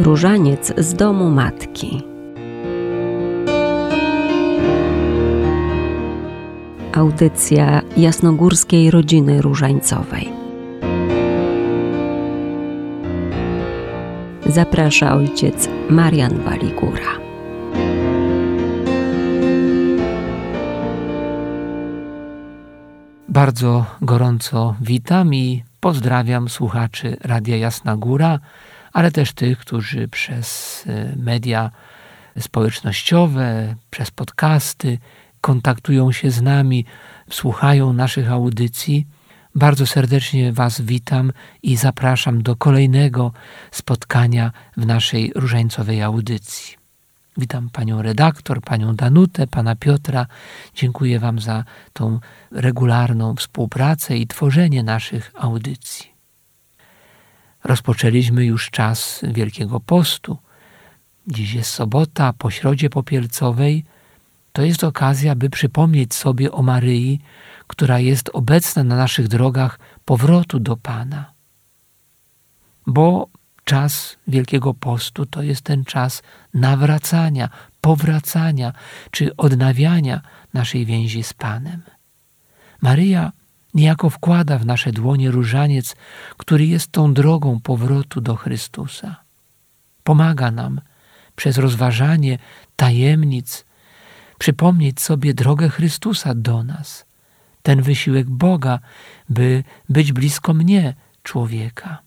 Różaniec z domu matki. Audycja jasnogórskiej rodziny różańcowej. Zaprasza ojciec Marian Waligura. Bardzo gorąco witam i pozdrawiam słuchaczy Radia Jasna Góra, ale też tych, którzy przez e, media społecznościowe, przez podcasty kontaktują się z nami, słuchają naszych audycji. Bardzo serdecznie Was witam i zapraszam do kolejnego spotkania w naszej różańcowej audycji. Witam panią redaktor, panią Danutę, pana Piotra. Dziękuję Wam za tą regularną współpracę i tworzenie naszych audycji. Rozpoczęliśmy już czas Wielkiego Postu. Dziś jest sobota, po środzie popielcowej. To jest okazja, by przypomnieć sobie o Maryi, która jest obecna na naszych drogach powrotu do Pana. Bo czas Wielkiego Postu to jest ten czas nawracania, powracania czy odnawiania naszej więzi z Panem. Maryja niejako wkłada w nasze dłonie różaniec, który jest tą drogą powrotu do Chrystusa. Pomaga nam przez rozważanie tajemnic przypomnieć sobie drogę Chrystusa do nas, ten wysiłek Boga, by być blisko mnie, człowieka.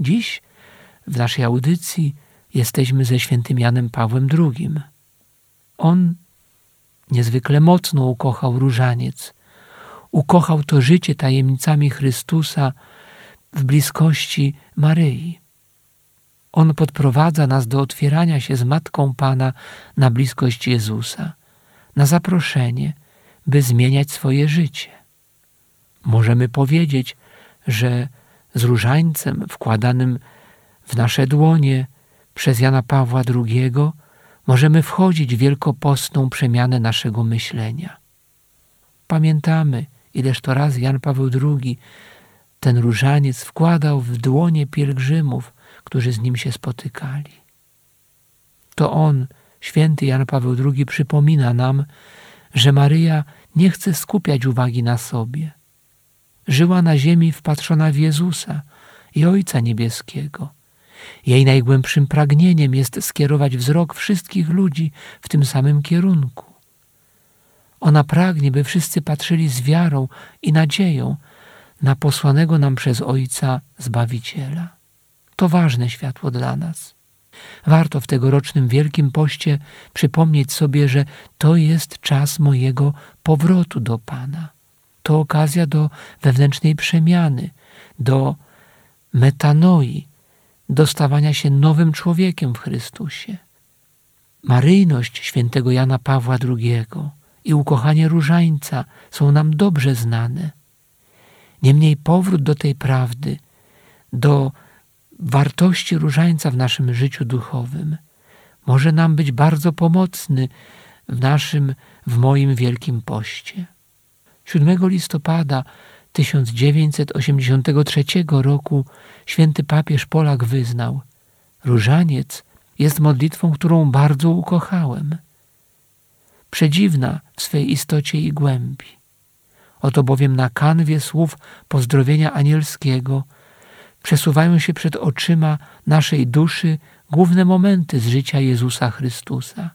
Dziś w naszej audycji jesteśmy ze świętym Janem Pawłem II. On niezwykle mocno ukochał różaniec. Ukochał to życie tajemnicami Chrystusa w bliskości Maryi. On podprowadza nas do otwierania się z Matką Pana na bliskość Jezusa, na zaproszenie, by zmieniać swoje życie. Możemy powiedzieć, że z różańcem wkładanym w nasze dłonie przez Jana Pawła II możemy wchodzić w wielkopostną przemianę naszego myślenia. Pamiętamy, ileż to raz Jan Paweł II ten różaniec wkładał w dłonie pielgrzymów, którzy z nim się spotykali. To on, święty Jan Paweł II, przypomina nam, że Maryja nie chce skupiać uwagi na sobie. Żyła na ziemi wpatrzona w Jezusa i Ojca Niebieskiego. Jej najgłębszym pragnieniem jest skierować wzrok wszystkich ludzi w tym samym kierunku. Ona pragnie, by wszyscy patrzyli z wiarą i nadzieją na posłanego nam przez Ojca Zbawiciela. To ważne światło dla nas. Warto w tegorocznym Wielkim Poście przypomnieć sobie, że to jest czas mojego powrotu do Pana. To okazja do wewnętrznej przemiany, do metanoi, do stawania się nowym człowiekiem w Chrystusie. Maryjność świętego Jana Pawła II i ukochanie różańca są nam dobrze znane. Niemniej powrót do tej prawdy, do wartości różańca w naszym życiu duchowym może nam być bardzo pomocny w naszym, w moim wielkim poście. 7 listopada 1983 roku święty papież Polak wyznał: Różaniec jest modlitwą, którą bardzo ukochałem. Przedziwna w swej istocie i głębi. Oto bowiem na kanwie słów pozdrowienia anielskiego przesuwają się przed oczyma naszej duszy główne momenty z życia Jezusa Chrystusa,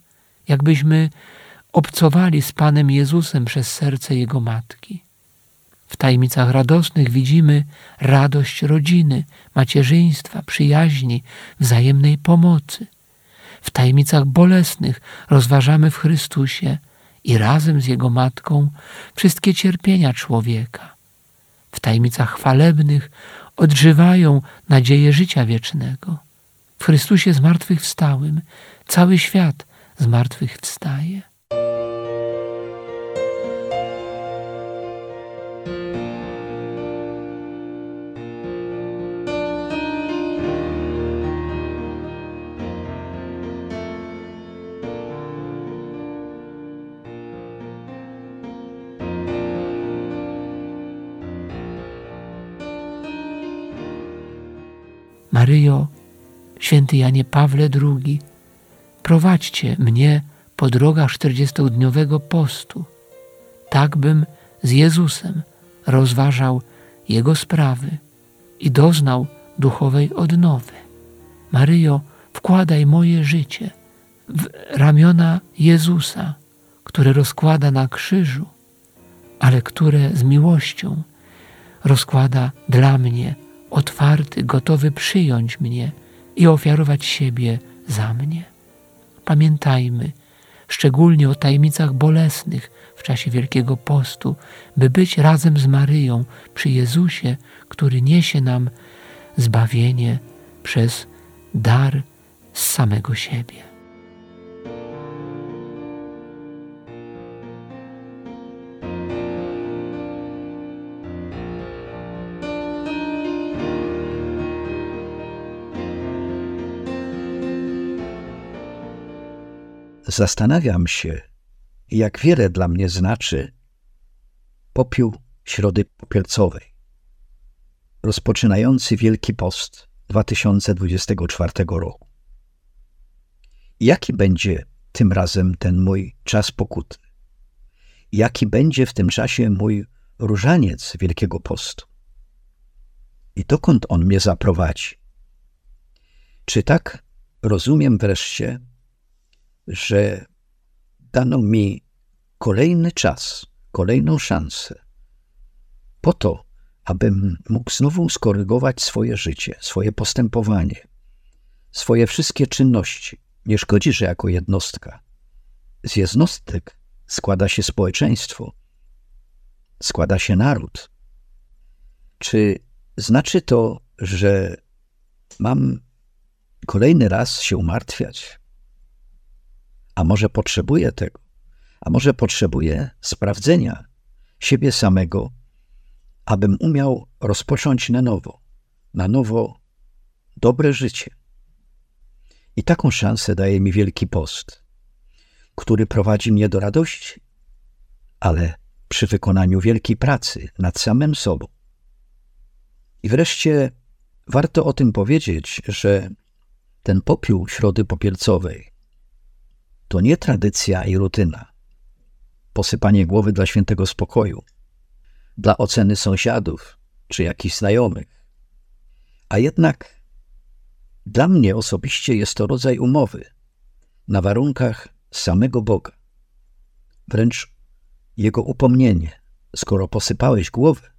jakbyśmy obcowali z Panem Jezusem przez serce Jego Matki. W tajemnicach radosnych widzimy radość rodziny, macierzyństwa, przyjaźni, wzajemnej pomocy. W tajemnicach bolesnych rozważamy w Chrystusie i razem z Jego Matką wszystkie cierpienia człowieka. W tajemnicach chwalebnych odżywają nadzieję życia wiecznego. W Chrystusie zmartwychwstałym cały świat zmartwychwstaje. Maryjo, święty Janie Pawle II, prowadźcie mnie po drogach czterdziestodniowego postu, tak bym z Jezusem rozważał Jego sprawy i doznał duchowej odnowy. Maryjo, wkładaj moje życie w ramiona Jezusa, które rozkłada na krzyżu, ale które z miłością rozkłada dla mnie, otwarty, gotowy przyjąć mnie i ofiarować siebie za mnie. Pamiętajmy szczególnie o tajemnicach bolesnych w czasie Wielkiego Postu, by być razem z Maryją przy Jezusie, który niesie nam zbawienie przez dar z samego siebie. Zastanawiam się, jak wiele dla mnie znaczy popiół Środy Popielcowej, rozpoczynający Wielki Post 2024 roku. Jaki będzie tym razem ten mój czas pokutny? Jaki będzie w tym czasie mój różaniec Wielkiego Postu? I dokąd on mnie zaprowadzi? Czy tak rozumiem wreszcie, że dano mi kolejny czas, kolejną szansę po to, abym mógł znowu skorygować swoje życie, swoje postępowanie, swoje wszystkie czynności. Nie szkodzi, że jako jednostka. Z jednostek składa się społeczeństwo, składa się naród. Czy znaczy to, że mam kolejny raz się umartwiać? A może potrzebuję tego? A może potrzebuję sprawdzenia siebie samego, abym umiał rozpocząć na nowo, na nowo dobre życie. I taką szansę daje mi Wielki Post, który prowadzi mnie do radości, ale przy wykonaniu wielkiej pracy nad samym sobą. I wreszcie warto o tym powiedzieć, że ten popiół środy popielcowej to nie tradycja i rutyna. Posypanie głowy dla świętego spokoju, dla oceny sąsiadów czy jakichś znajomych. A jednak dla mnie osobiście jest to rodzaj umowy na warunkach samego Boga. Wręcz Jego upomnienie, skoro posypałeś głowę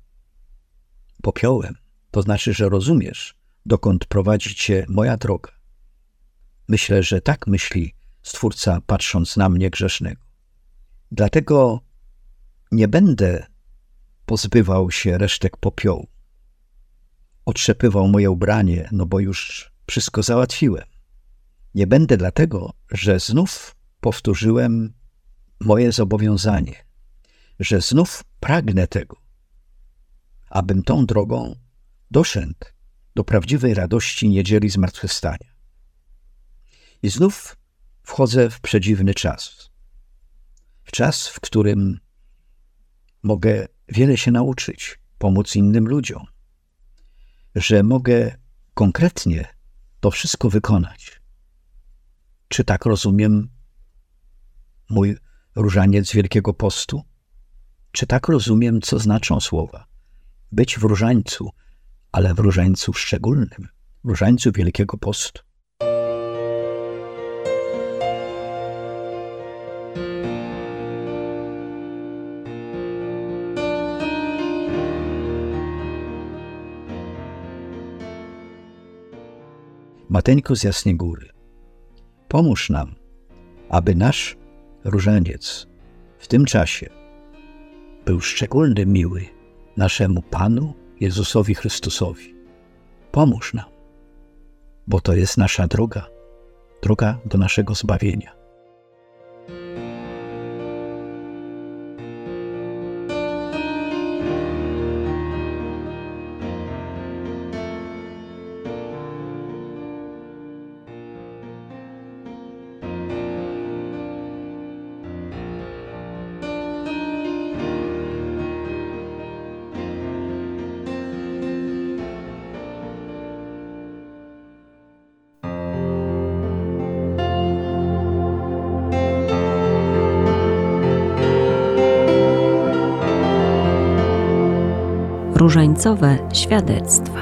popiołem, to znaczy, że rozumiesz, dokąd prowadzi cię moja droga. Myślę, że tak myśli Stwórca, patrząc na mnie grzesznego. Dlatego nie będę pozbywał się resztek popiołu. Otrzepywał moje ubranie, no bo już wszystko załatwiłem. Nie będę dlatego, że znów powtórzyłem moje zobowiązanie, że znów pragnę tego, abym tą drogą doszedł do prawdziwej radości niedzieli zmartwychwstania. I znów wchodzę w przedziwny czas. W czas, w którym mogę wiele się nauczyć, pomóc innym ludziom, że mogę konkretnie to wszystko wykonać. Czy tak rozumiem mój różaniec Wielkiego Postu? Czy tak rozumiem, co znaczą słowa? Być w różańcu, ale w różańcu szczególnym, w różańcu Wielkiego Postu. Mateńko z Jasnej Góry, pomóż nam, aby nasz różaniec w tym czasie był szczególny miły naszemu Panu Jezusowi Chrystusowi. Pomóż nam, bo to jest nasza droga, droga do naszego zbawienia. Różańcowe świadectwa.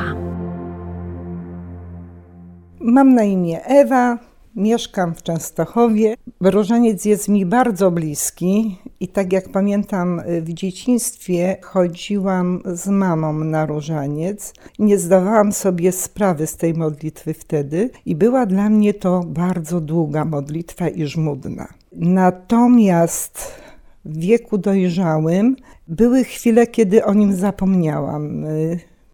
Mam na imię Ewa, mieszkam w Częstochowie. Różaniec jest mi bardzo bliski i tak jak pamiętam w dzieciństwie chodziłam z mamą na różaniec. Nie zdawałam sobie sprawy z tej modlitwy wtedy i była dla mnie to bardzo długa modlitwa i żmudna. Natomiast w wieku dojrzałym były chwile, kiedy o nim zapomniałam.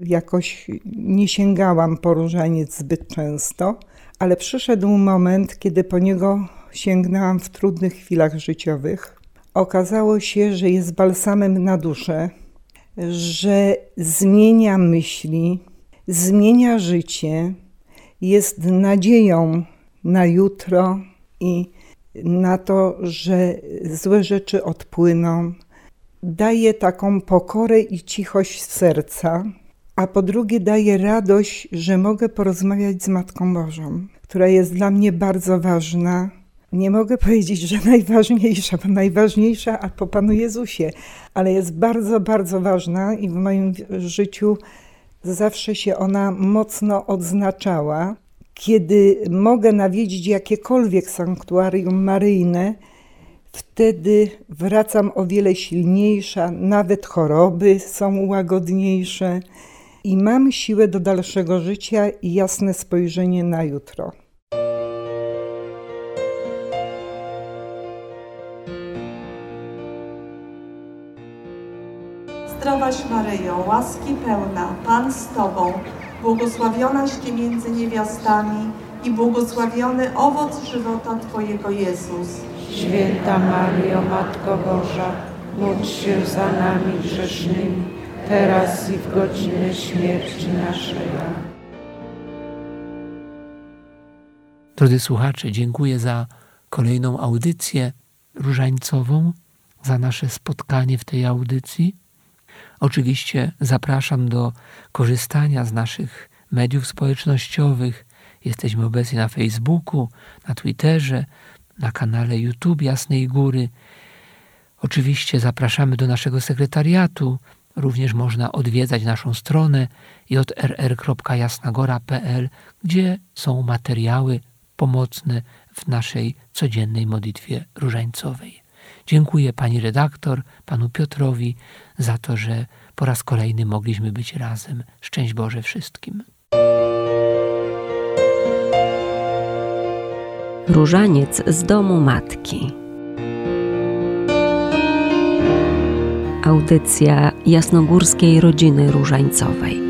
Jakoś nie sięgałam po różaniec zbyt często, ale przyszedł moment, kiedy po niego sięgnęłam w trudnych chwilach życiowych. Okazało się, że jest balsamem na duszę, że zmienia myśli, zmienia życie, jest nadzieją na jutro i na to, że złe rzeczy odpłyną. Daje taką pokorę i cichość serca a po drugie daje radość, że mogę porozmawiać z Matką Bożą, która jest dla mnie bardzo ważna. Nie mogę powiedzieć, że najważniejsza, bo najważniejsza a po Panu Jezusie, ale jest bardzo, bardzo ważna i w moim życiu zawsze się ona mocno odznaczała. Kiedy mogę nawiedzić jakiekolwiek sanktuarium maryjne, wtedy wracam o wiele silniejsza, nawet choroby są łagodniejsze i mam siłę do dalszego życia i jasne spojrzenie na jutro. Zdrowaś Maryjo, łaski pełna, Pan z Tobą, błogosławionaś Ty między niewiastami i błogosławiony owoc żywota Twojego Jezus. Święta Maryjo, Matko Boża, módl się za nami grzesznymi, teraz i w godzinę śmierci naszej. Drodzy słuchacze, dziękuję za kolejną audycję różańcową, za nasze spotkanie w tej audycji. Oczywiście zapraszam do korzystania z naszych mediów społecznościowych. Jesteśmy obecni na Facebooku, na Twitterze, na kanale YouTube Jasnej Góry. Oczywiście zapraszamy do naszego sekretariatu Również można odwiedzać naszą stronę jrr.jasnagora.pl, gdzie są materiały pomocne w naszej codziennej modlitwie różańcowej. Dziękuję pani redaktor, panu Piotrowi za to, że po raz kolejny mogliśmy być razem. Szczęść Boże wszystkim. Różaniec z domu matki. audycja jasnogórskiej rodziny różańcowej.